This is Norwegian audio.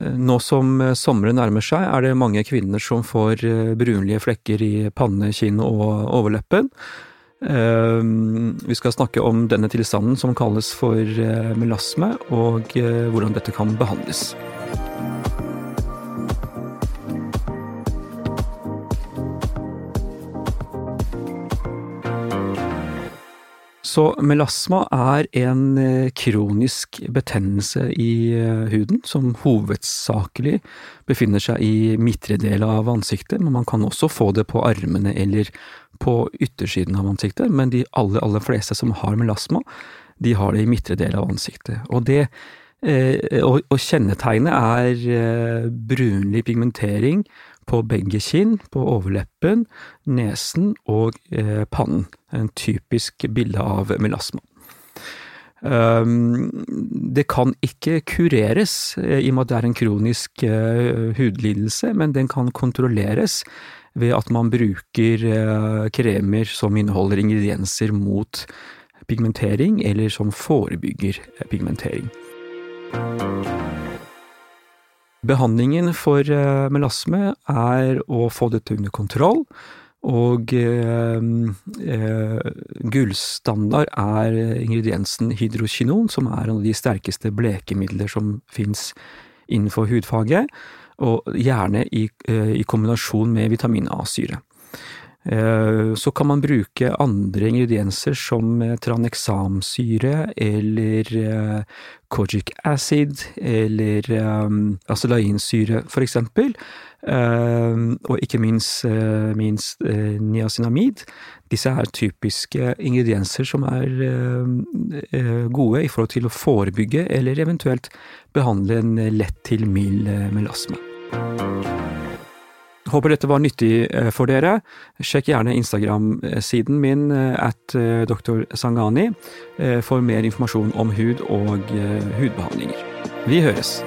Nå som sommeren nærmer seg, er det mange kvinner som får brunlige flekker i panne, kinn og overleppen. Vi skal snakke om denne tilstanden som kalles for melasme, og hvordan dette kan behandles. Så melasma er en eh, kronisk betennelse i eh, huden, som hovedsakelig befinner seg i midtre del av ansiktet, men man kan også få det på armene eller på yttersiden av ansiktet, men de aller, aller fleste som har melasma, de har det i midtre del av ansiktet. Og det eh, og, kjennetegnet er brunlig pigmentering på begge kinn, på overleppen, nesen og eh, pannen. En typisk bilde av melasma. Um, det kan ikke kureres, eh, i og med at det er en kronisk uh, hudlidelse, men den kan kontrolleres ved at man bruker uh, kremer som inneholder ingredienser mot pigmentering, eller som forebygger pigmentering. Behandlingen for eh, melasme er å få dette under kontroll, og eh, eh, gullstandard er ingrediensen hydrokinon, som er en av de sterkeste blekemidler som fins innenfor hudfaget, og gjerne i, eh, i kombinasjon med vitamin A-syre. Eh, så kan man bruke andre ingredienser som eh, tranexamsyre eller eh, kojic acid eller acelainsyre, for eksempel. Og ikke minst, minst niacinamid. Disse er typiske ingredienser som er gode i forhold til å forebygge eller eventuelt behandle en lett til mild melasme. Håper dette var nyttig eh, for dere. Sjekk gjerne Instagram-siden min eh, at eh, dr. Sangani for mer informasjon om hud og hudbehandlinger. Vi høres!